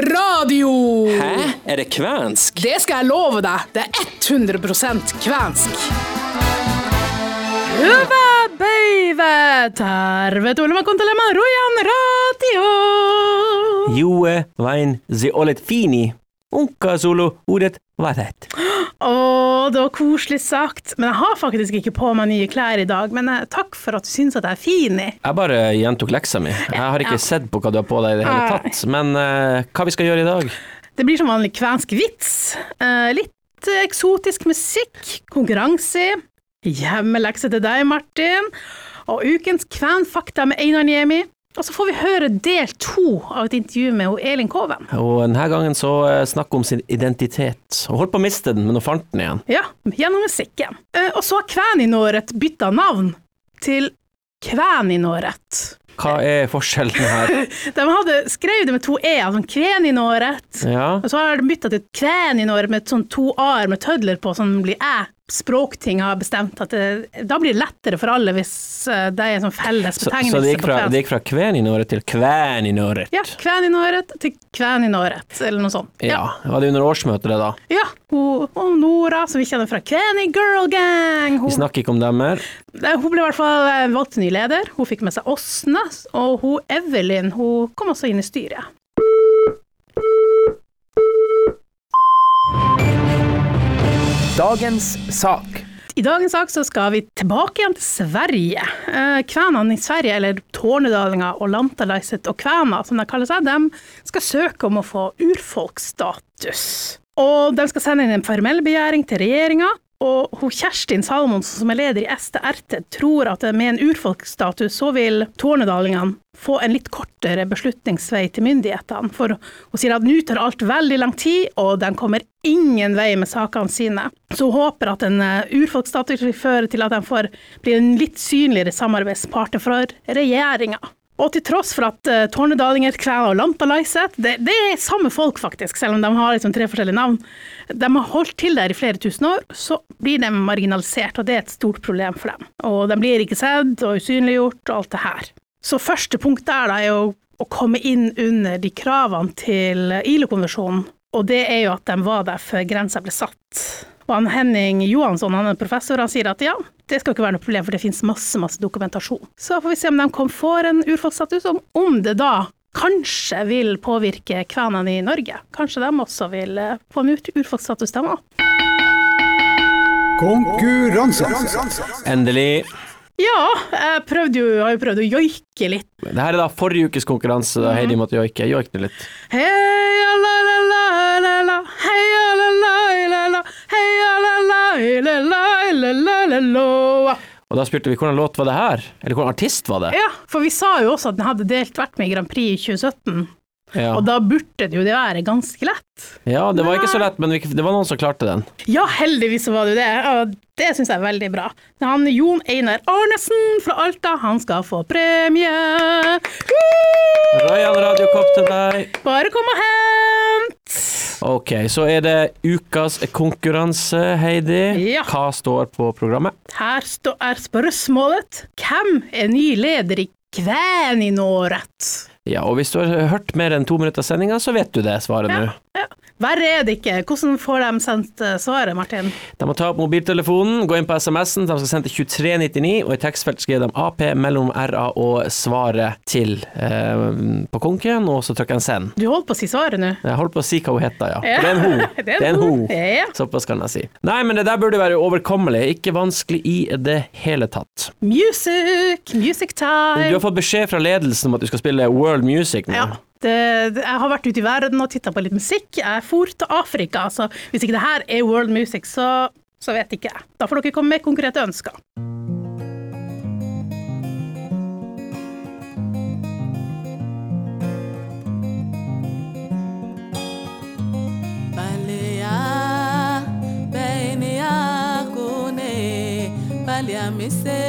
radio! Hæ? Er det kvensk? Det skal jeg love deg. Det er 100 kvensk. Uva, bøyve, tarve, tulma, kontelema, rojan, radio. Jue, vein, ze olet fini. Unka sulu, udet, varet. Å, det var koselig sagt. Men jeg har faktisk ikke på meg nye klær i dag. Men eh, takk for at du syns at jeg er fin i. Jeg bare gjentok leksa mi. Jeg har ikke Ja. sett på hva du har på deg i det hele tatt. Men uh, hva vi skal gjøre i dag? Det blir som vanlig kvensk vits. Uh, litt eksotisk musikk, konkurranse, hjemmelekse til deg, Martin, og ukens kvenfakta med Einar Niemi. Og så får vi høre del to av et intervju med Elin Koven. Og denne gangen så snakker hun om sin identitet. Hun holdt på å miste den, men hun fant den igjen. Ja, gjennom musikken. Eh, og så har Kvæninåret bytta navn til Kvæninåret. Hva er forskjellen her? De hadde skrevet det med to e, altså Kveninåret. Ja, Og så har de bytta til Kveninåret med sånn to a-er med tødler på, som blir æ. Språkting har bestemt at det, da blir det lettere for alle hvis eh, det er en sånn felles betegnelse. så det gikk fra, det gikk fra kveninåret til kvæninåret? Ja, Kvæninåret til Kvæninåret, eller noe sånt. Ja. Var det under årsmøtet det, da? Ja, hun, og Nora, som vi kjenner fra Kveni Girl Gang, Vi snakker ikke om dem mer. Hun ble i hvert fall eh, valgt til ny leder. Hun fikk med seg Åsne, og hun Evelyn hun kom også inn i styret. Dagens sak. I dagens sak så skal vi tilbake igjen til Sverige. Eh, Kvenene i Sverige, eller tornedalinger og lantalaiset og kvener, som de kaller seg, de skal søke om å få urfolksstatus. Og de skal sende inn en formell begjæring til regjeringa. Og hun Kjerstin Salmonsen, som er leder i STRT, tror at med en urfolksstatus så vil tornedalingene få en litt kortere beslutningsvei til myndighetene. For hun sier at nå tar alt veldig lang tid, og de kommer ingen vei med sakene sine. Så hun håper at en eh, urfolksstatus vil føre til at de får bli en litt synligere samarbeidspartner for regjeringa. Og til tross for at uh, tornedalinger, kvener og lantalaiset, det, det er samme folk faktisk, selv om de har liksom tre forskjellige navn. De har holdt til der i flere tusen år, så blir de marginalisert, og det er et stort problem for dem. Og de blir ikke sett og usynliggjort og alt det her. Så første punkt der da er å, å komme inn under de kravene til ILO-konvensjonen, og det er jo at de var der før grensa ble satt. Og han Henning Johansson, han er professor, han sier at ja, det skal ikke være noe problem, for det finnes masse, masse dokumentasjon. Så får vi se om de kom får en urfolksstatus, om, om det da kanskje vil påvirke kvenene i Norge. Kanskje de også vil eh, få en ur- urfolksstatus, de òg. Konkurranse. Endelig. Ja, jeg prøvde jo, har jo prøvd å joike litt. Det her er da forrige ukes konkurranse, da Heidi måtte joike. Joik det litt. Hei, alle, la, Og da spurte vi hvordan låt var det her? Eller hvordan artist var det? Ja, for vi sa jo også at den hadde delt vært med i Grand Prix i 2017, Ja, og da burde det jo det være ganske lett. ja det var ikke så lett, men det var noen som klarte den. Ja, heldigvis var det jo det, og det syns jeg er veldig bra. Han Jon Einar Arnesen fra Alta, han skal få premie. Ryan Royal radiokopp til deg. Bare kom og hent! Ok, så er det ukas konkurranse, Heidi. Ja. Hva står på programmet? Her er spørsmålet hvem er ny leder i Kvæninåret? Ja, og hvis du har hørt mer enn to minutter av sendinga, så vet du det svaret nå. Ja. Verre er det ikke. Hvordan får de sendt eh, svaret, Martin? De må ta opp mobiltelefonen, gå inn på SMS-en, de skal sende til 2399, og i tekstfelt skriver de AP mellom RA og svaret til eh, på konken, og så trykker de send. Du holdt på å si svaret nå. Jeg holdt på å si hva hun heter, ja. Ja, For Det er en ho. det er en ho. Ja. Såpass kan jeg si. Nei, men det der burde være overkommelig, ikke vanskelig i det hele tatt. Music, music time! Du har fått beskjed fra ledelsen om at du skal spille world music nå. Ja. Det, det, jeg har vært ute i verden og titta på litt musikk. Jeg for til Afrika, så hvis ikke det her er world music, så, så vet ikke jeg. Da får dere komme med konkrete ønsker. Balea, benia kune, yo, mise,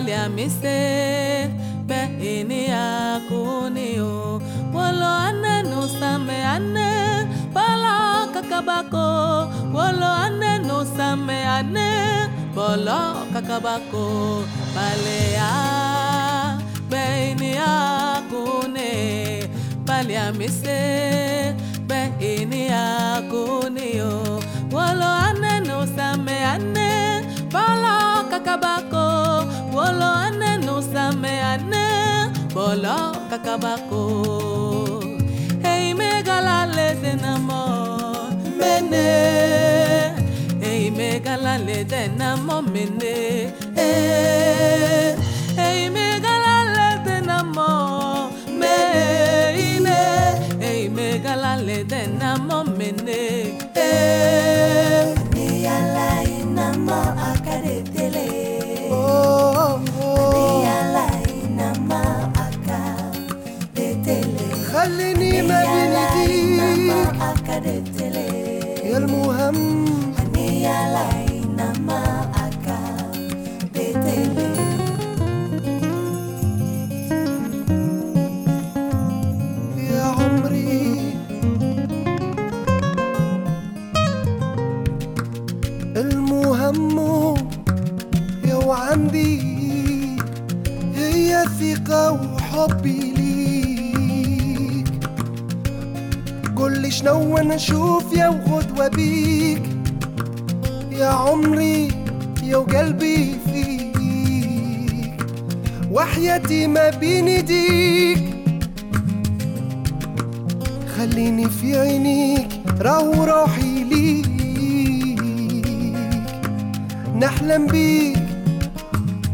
wale amise be ini akuni o. Wolo ane ane bala kakabako. Wolo ane nusame ane bolo kakabako. Balea be ini akuni. Bale amise be ini akuni o. Wolo ane ane bala kakabako bolo ane nusame ane bolo kakabako. Ei megala leze namo mene. Ei megala leze namo mene. Ei وحبي ليك لي شنو أنا أشوف يا وغدوة بيك يا عمري يا وقلبي فيك. وحياتي ما بين إيديك. خليني في عينيك راهو روحي ليك. نحلم بيك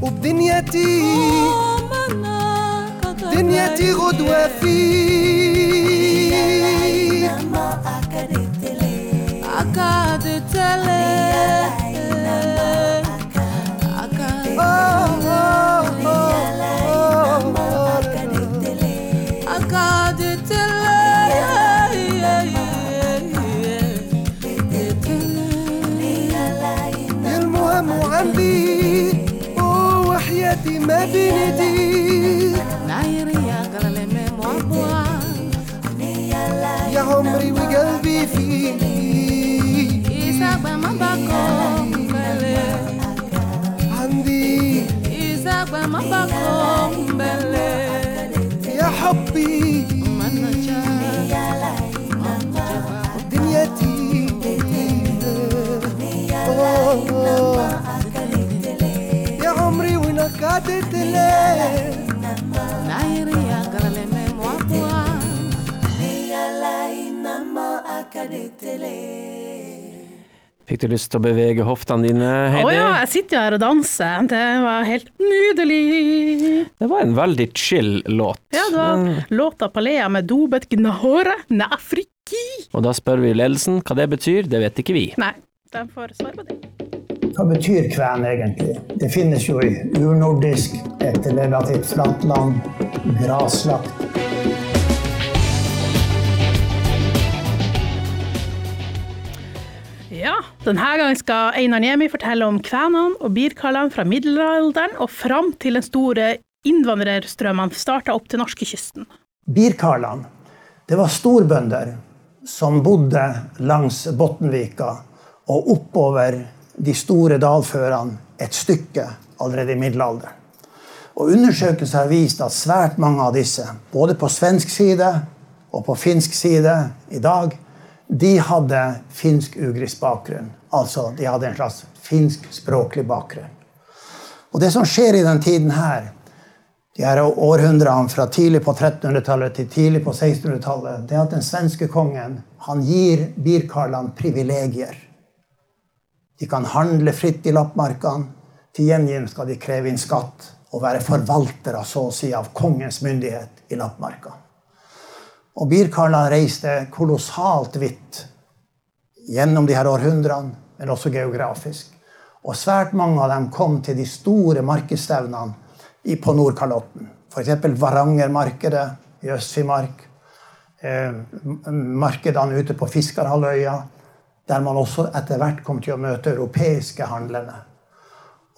وبدنيتي دنيتي غدوة فيك أكادت المهم وعندي وحياتي ما بين ايديك عمري وقلبي فيك إذا ما بكون عندي إذا ما بكون يا حبي. دنيتي يا عمري ونكدت ليه؟ Fikk du lyst til å bevege hoftene dine, Å oh ja, jeg sitter jo her og danser. Det var helt nydelig. Det var en veldig chill låt. Ja, det var låta Palea med Dobet Gnahore Nafriki. Og da spør vi ledelsen hva det betyr, det vet ikke vi. Nei, de får svare på det. Hva betyr kven egentlig? Det finnes jo i urnordisk, et relativt flatt land, graslagt. Denne gangen skal Einar Niemi fortelle om kvenene og birkallene fra middelalderen og fram til den store innvandrerstrømmene starta opp til norskekysten. Birkarlene, det var storbønder som bodde langs Bottenvika og oppover de store dalførene et stykke allerede i middelalderen. Og Undersøkelser har vist at svært mange av disse, både på svensk side og på finsk side i dag, de hadde finsk-ugrisk bakgrunn. Altså de hadde en slags finsk-språklig bakgrunn. Og det som skjer i den tiden her, de her århundrene fra tidlig på 1300-tallet til tidlig på 1600-tallet, det er at den svenske kongen han gir birkarlene privilegier. De kan handle fritt i lappmarkene. Til gjengjeld skal de kreve inn skatt og være forvaltere så å si, av kongens myndighet i lappmarka. Og birkarlene reiste kolossalt vidt gjennom de her århundrene, men også geografisk. Og svært mange av dem kom til de store markedsstevnene på Nordkalotten. F.eks. Varangermarkedet i Øst-Finnmark. Eh, markedene ute på Fiskarhalvøya, der man også etter hvert kom til å møte europeiske handlende.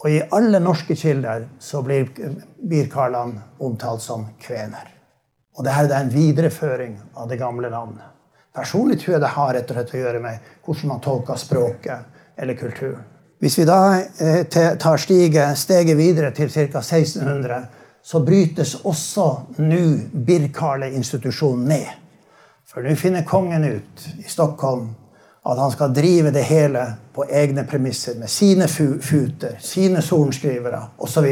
Og i alle norske kilder så blir Birkarlan omtalt som kvener. Og dette er en videreføring av det gamle landet. Personlig tror jeg det har rett og slett å gjøre med hvordan man tolker språket eller kulturen. Hvis vi da eh, tar stige, steget videre til ca. 1600, så brytes også nå Birkale-institusjonen ned. For nå finner kongen ut i Stockholm at han skal drive det hele på egne premisser, med sine futer, sine sorenskrivere osv.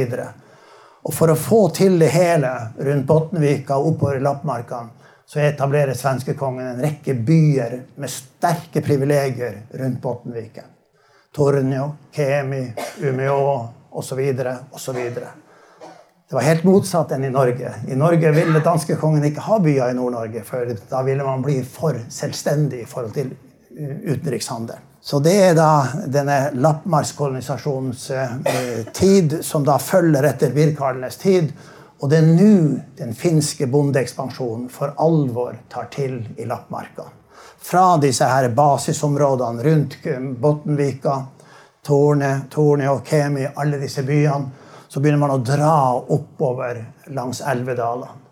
Og for å få til det hele rundt Bottenvika og oppover i Lappmarkene, så etablerer svenskekongen en rekke byer med sterke privilegier rundt Bottenvika. Tornio, Kemi, Umeå osv. osv. Det var helt motsatt enn i Norge. I Norge ville danskekongen ikke ha byer i Nord-Norge, for da ville man bli for selvstendig i forhold til utenrikshandelen. utenrikshandel. Så det er da denne lappmarkskolonisasjonens eh, tid, som da følger etter Birkarlenes tid. Og det er nå den finske bondeekspansjonen for alvor tar til i Lappmarka. Fra disse her basisområdene rundt Bottenvika, Torne, Torne og Kemi, alle disse byene, så begynner man å dra oppover langs elvedalene.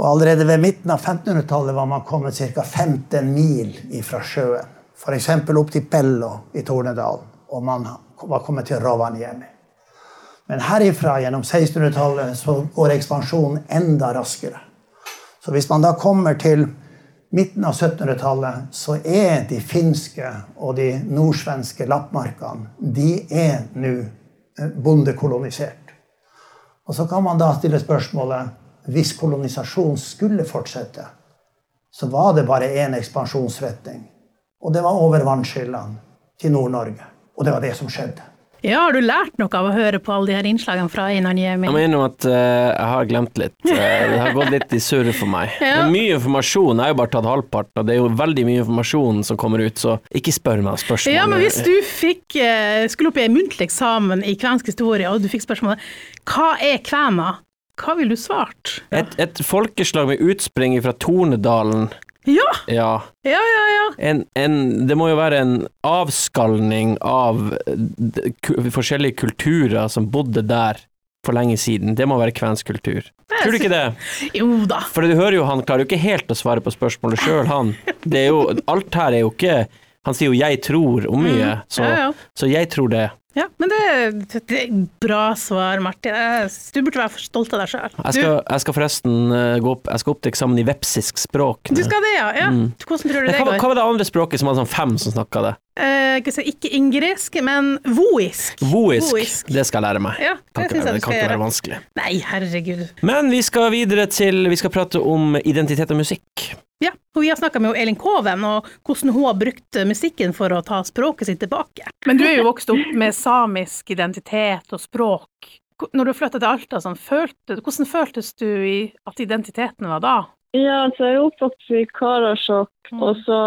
Og allerede ved midten av 1500-tallet var man kommet ca. 15 mil ifra sjøen. F.eks. opp til Pello i Tornedalen, og man var kommet til Rovaniemi. Men herifra, gjennom 1600-tallet, så går ekspansjonen enda raskere. Så hvis man da kommer til midten av 1700-tallet, så er de finske og de nordsvenske lappmarkene de er nå eh, bondekolonisert. Og så kan man da stille spørsmålet hvis kolonisasjon skulle fortsette, så var det bare én ekspansjonsretning. Og det var over vannskillene til Nord-Norge. Og det var det som skjedde. Ja, har du lært noe av å høre på alle de her innslagene fra Einar Niemi? Jeg må innrømme at uh, jeg har glemt litt. Eh, det har gått litt i surr for meg. Det Ja. er mye informasjon, jeg har jo bare tatt halvparten, og det er jo veldig mye informasjon som kommer ut, så ikke spør meg spørsmål. Ja, men hvis du fikk, uh, skulle opp i en muntlig eksamen i kvensk historie, og du fikk spørsmålet hva er kvena, hva ville du svart? et, et folkeslag med utspring fra Tornedalen, Ja, ja. ja, ja. ja. En, en, det må jo være en avskalning av forskjellige kulturer som bodde der for lenge siden. Det må være kvensk kultur. Tror du ikke det? Jo da. For du hører jo, han klarer jo ikke helt å svare på spørsmålet sjøl, han. Det er jo, alt her er jo ikke Han sier jo 'jeg tror' om mye, så, Mm. Ja. så jeg tror det. Ja, men det, det er bra svar, Martin. Du burde være stolt av deg sjøl. Jeg jeg skal forresten eh, gå opp, jeg skal opp til eksamen i vepsisk språk. Du skal det, ja. ja. Hvordan tror du det hva, går? hva var det andre språket som hadde sånn fem som snakka det? Eh, ikke ingresk, ingrisk, men voisk. Voisk. Voisk. Det skal jeg lære meg. Ja, Kan det ikke, være, det kan ikke være vanskelig. Nei, herregud. Men vi skal videre til Vi skal prate om identitet og musikk. Ja, og vi har snakka med Elin Koven, og hvordan hun har brukt musikken for å ta språket sitt tilbake. Men du er jo vokst opp med samisk identitet og språk. Når du flytta til Alta, sånn, følte, hvordan føltes du i at identiteten var da? Ja, altså jeg er oppvokst i Karasjok, Mm. og så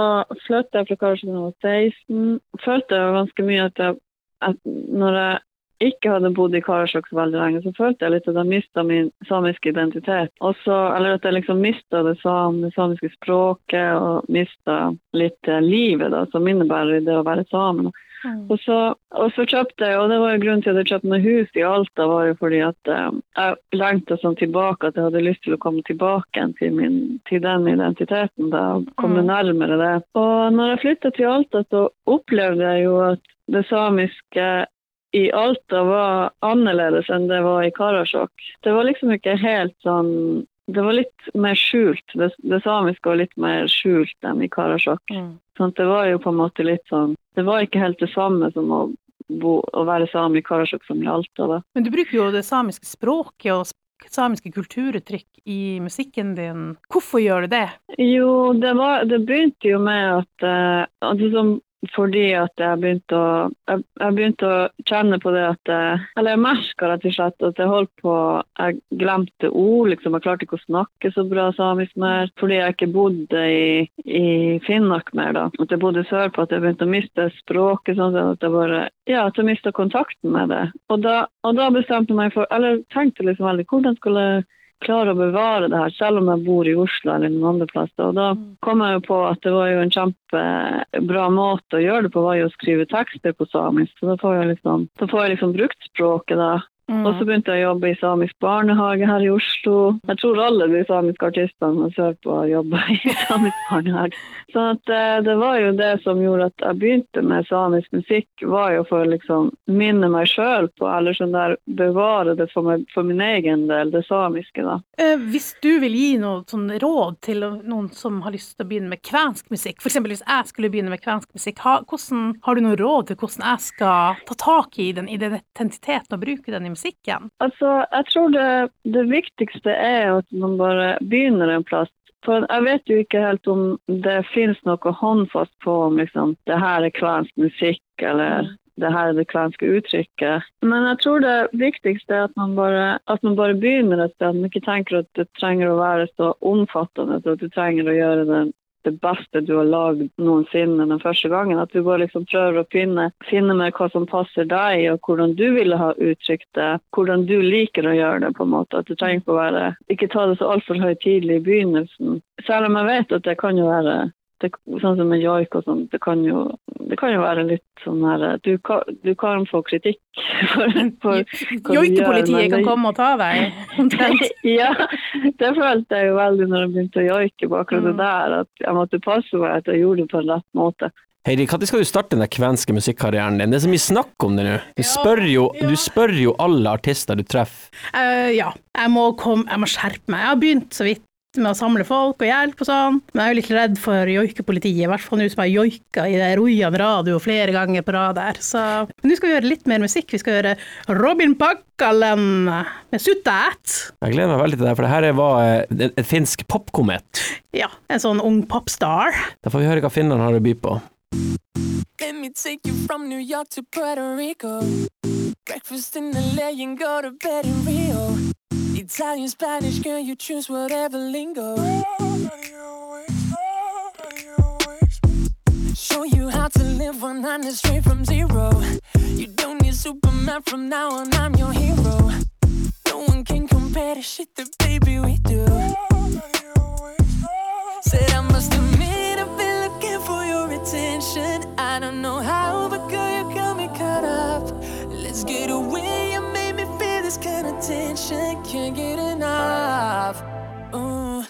flyttet jeg fra Karasjok da jeg var 16. Følte jeg ganske mye at, jeg, at når jeg ikke hadde bodd i Karasjok så veldig lenge, så følte jeg litt at jeg mista min samiske identitet. Også, eller at jeg liksom mista det, sam, det samiske språket og mista litt eh, livet da, som innebærer det å være same. Mm. Og så, og så kjøpte jeg, og det var jo grunnen til at jeg kjøpte meg hus i Alta, var jo fordi at eh, jeg lengta sånn tilbake, at jeg hadde lyst til å komme tilbake til, min, til den identiteten, da, komme nærmere det. Og når jeg flytta til Alta, så opplevde jeg jo at det samiske i Alta var annerledes enn det var i Karasjok. Det var liksom ikke helt sånn Det var litt mer skjult. Det, det samiske var litt mer skjult enn i Karasjok. Sånn det var jo på en måte litt sånn Det var ikke helt det samme som å, bo, å være same i Karasjok som i Alta. da. Men du bruker jo det samiske språket og samiske kulturuttrykk i musikken din. Hvorfor gjør du det? Jo, det, var, det begynte jo med at eh, altså som, Fordi at jeg begynte å jeg, jeg begynte å kjenne på det at jeg, Eller jeg merka rett og slett at jeg holdt på Jeg glemte ord, liksom. Jeg klarte ikke å snakke så bra samisk mer fordi jeg ikke bodde i, i Finnmark mer, da. At jeg bodde sørpå, at jeg begynte å miste språket sånn at jeg bare Ja, at jeg mista kontakten med det. Og da, og da bestemte jeg meg for Eller tenkte liksom veldig hvordan skulle jeg klare å bevare det her, selv om jeg bor i Oslo eller noen andre plasser. Og da kom jeg jo på at det var jo en kjempebra måte å gjøre det på, var jo å skrive tekster på samisk. Så da får jeg liksom, får jeg liksom brukt språket da. Og så begynte jeg å jobbe i samisk barnehage her i Oslo. Jeg tror alle de samiske artistene har ser på, å jobbe i samisk barnehage. Så at, eh, det var jo det som gjorde at jeg begynte med samisk musikk, var jo for å liksom minne meg sjøl på, eller sånn der bevare det for, meg, for min egen del, det samiske, da. Eh, Hvis du vil gi noe sånn råd til noen som har lyst til å begynne med kvensk musikk, f.eks. hvis jeg skulle begynne med kvensk musikk, hvordan, har du noe råd til hvordan jeg skal ta tak i den identiteten og bruke den i musikken? Altså, jeg tror det, det viktigste er at man bare begynner en plass. For jeg vet jo ikke helt om det finnes noe håndfast på om liksom, det her er kvensk musikk, eller det her er det kvenske uttrykket. Men jeg tror det viktigste er at man bare, at man bare begynner et sted. At man ikke tenker at det trenger å være så omfattende, at du trenger å gjøre det, det beste du har lagd noensinne den første gangen. At du bare liksom prøver å finne, finne med hva som passer deg, og hvordan du ville ha uttrykt det. Hvordan du liker å gjøre det, på en måte. At du trenger ikke å være Ikke ta det så altfor høytidelig i begynnelsen. Selv om jeg vet at det kan jo være det, sånn som med joik og sånn, det kan jo, det kan jo være litt sånn her Du kan, du kan få kritikk for, for hva du gjør, Joikepolitiet kan komme og ta deg, omtrent. ja, det følte jeg jo veldig når jeg begynte å joike på akkurat det der, at jeg måtte passe meg at jeg gjorde det på en rett måte. Heidi, når skal du starte den kvenske musikkarrieren din? Det er så mye snakk om det nå. Du spør jo, du spør jo alle artister du treffer. Uh, ja, jeg må, komme, jeg må skjerpe meg. Jeg har begynt så vidt med å samle folk og hjelp og sånn, men jeg er jo litt redd for joikepolitiet, i hvert fall nå som jeg joika i Rojan radio flere ganger på rad der. Så men nå skal vi gjøre litt mer musikk. Vi skal gjøre Robin Pakkalen med Suttet. Jeg gleder meg veldig til det, for det her var en et, et finsk popkomet. Ja, en sånn ung popstar. Da får vi høre hva finnene har å by på. Let me take you from New York to Puerto Rico. Breakfast in LA and go to bed in Rio. Italian, Spanish, girl, you choose whatever lingo. Show you how to live 100 straight from zero. You don't need Superman from now on, I'm your hero. No one can compare the shit that baby we do. Tension. Can't get enough. Ooh.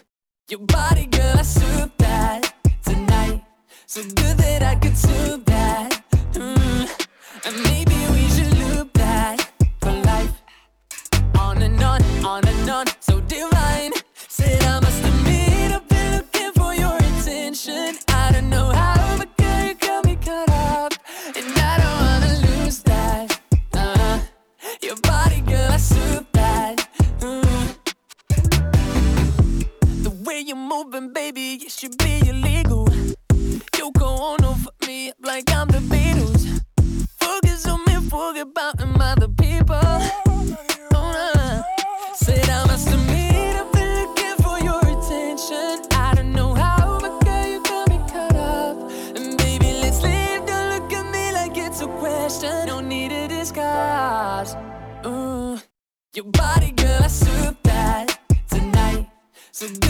Your body, girl, I soup that tonight. So good that I could soup that. Mm. And maybe we should loop that for life. On and on, on and on, so divine. Said I must admit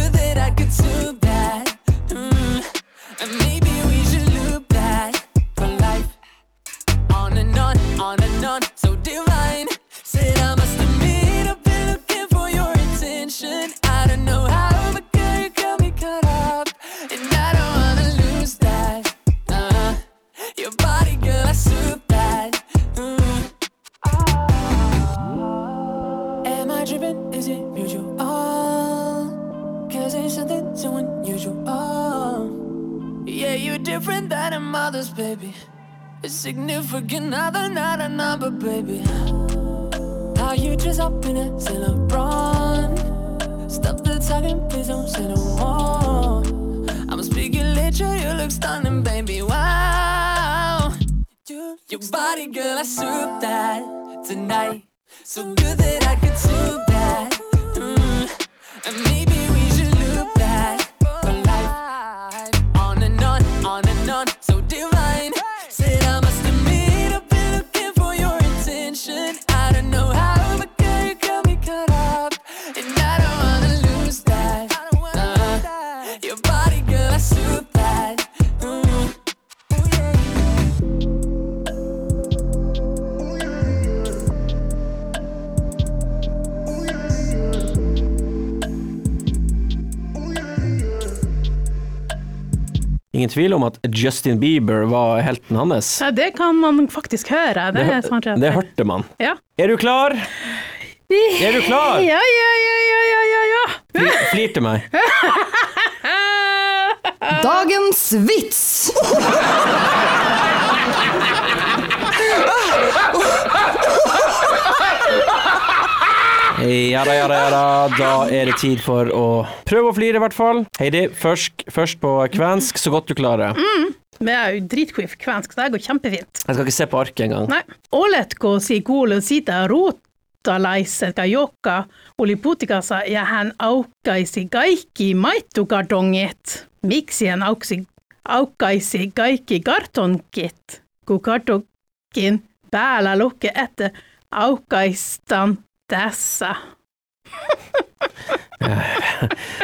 that I could soup that. Mm. And maybe stunning, baby. Wow. Your body, girl, I soup that tonight. So good that I could soup that. Mm. Ingen tvil om at Justin Bieber var helten hans. Ja, det kan man faktisk høre. Det, er sant. det hørte man. Ja. Er du klar? Er du klar? Ja, ja, ja, ja, ja, ja, ja. Flir, flir til meg. Dagens vits! Ja da, ja da, ja da. Da er det tid for å prøve å flire, i hvert fall. Heidi, først, først på kvensk, så godt du klarer. Men Vi er jo dritkviff kvensk, så det går kjempefint. Jeg skal ikke se på arket engang. Nei. Oletko si kuulu sitä ruuttalaiset joka oli putikassa ja hän aukkaisi kaikki maittokartongit. Miksi hän auksi, aukkaisi kaikki kartonkit, kun kartonkin päällä lukee, että aukkaistan tässä.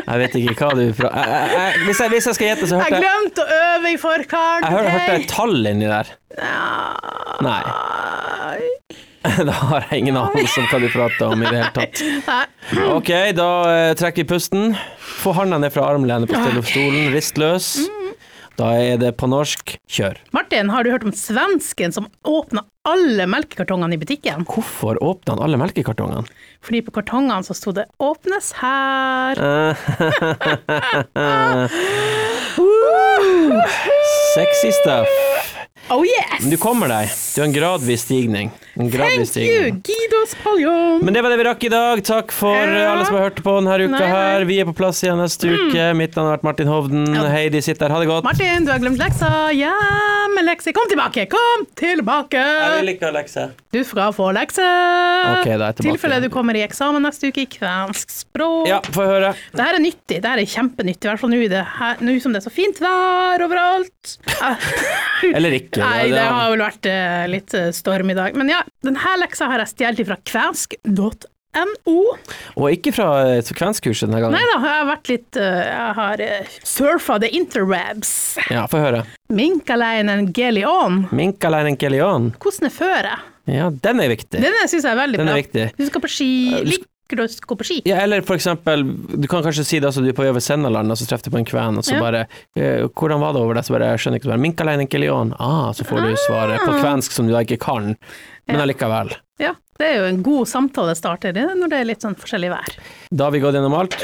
Jeg vet ikke hva du fra... jeg, jeg, jeg, hvis, jeg, hvis jeg skal gjette, så hørte jeg Jeg glemte å øve i forkant. Jeg hørte, hørte et tall inni der. Nei. Da har jeg ingen anelse om hva du prater om i det hele tatt. Ok, da eh, trekker vi pusten. Få handa ned fra armlenet på stolen, rist løs. Da er det på norsk kjør. Martin, har du hørt om svensken som åpna alle melkekartongene i butikken? Hvorfor åpna han alle melkekartongene? Fordi på kartongene så sto det 'åpnes her'. Sexy stuff. Oh yes! Men du kommer deg. Du har en gradvis stigning. Thank you, stigning. Guidos Men det var det vi rakk i dag. Takk for Ja. alle som har hørt på denne uka Nei, nei. her. Vi er på plass igjen neste uke. Mitt navn har vært Martin Hovden. Ja. Heidi sitter her. Ha det godt. Martin, du har glemt leksa. Ja, men lekse. Kom tilbake! Kom tilbake! ikke ha lekse. Du skal få lekse. Okay, da er tilfelle du kommer i eksamen neste uke i kvensk språk. Ja, få høre. Det her er nyttig. Det her er kjempenyttig, i hvert fall nå, i det her, nå som det er så fint vær overalt. Eh, Eller ikke. Nei, Det- det har vel vært eh, litt eh, storm i dag. Men ja, denne leksa har jeg stjålet fra kvensk.no. Og ikke fra eh, kvenskkurset denne gangen. Nei da, jeg har vært litt eh, Jeg har uh, surfa the interwebs. Ja, få høre. Minkaleinen Gelion. Minkaleinen gelion. Hvordan er føret? Ja, den er viktig. Den syns jeg er veldig Den er bra. viktig. Du skal på ski. lik å gå på ski? Ja, eller for eksempel, du kan kanskje si det altså du er på vei over Sennaland, og så treffer du på en kven, og så Ja. bare eh, Hvordan var det over der? Så bare, jeg skjønner ikke, så bare Minkaleinen kelion. Ah, så får du svaret på kvensk som du da ikke kan, men Ja. allikevel. Ja, det er jo en god samtalestarter starter når det er litt sånn forskjellig vær. Da har vi gått gjennom alt.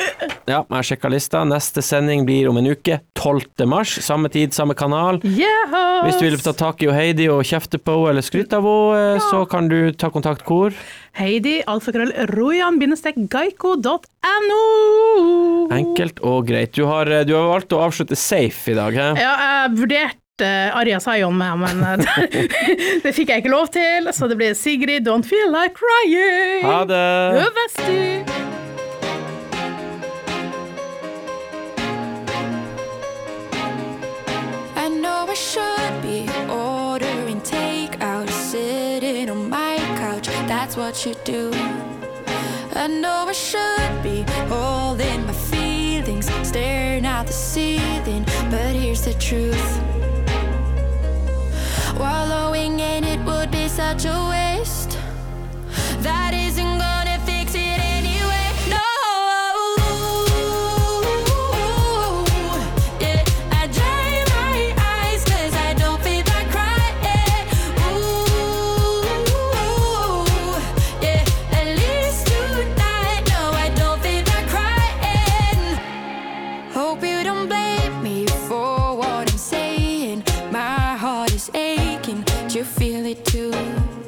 Ja, jeg sjekka lista. Neste sending blir om en uke. 12. mars. Samme tid, samme kanal. Yes! Hvis du vil ta tak i Heidi og kjefte på henne eller skryte av henne, ja. så kan du ta kontakt hvor? Heidi, alfakrøll, rojan-geiko.no. Enkelt og greit. Du har, eh, du har valgt å avslutte safe i dag, hæ? Ja, jeg vurderte Arja Sayon med, men eh, det fikk jeg ikke lov til, så det blir Sigrid, Don't Feel Like Crying. Ha det! Øvesti. I know I should what you do. I know I should be holding my feelings, staring at the ceiling. But here's the truth wallowing in it would be such a waste. Feel it too?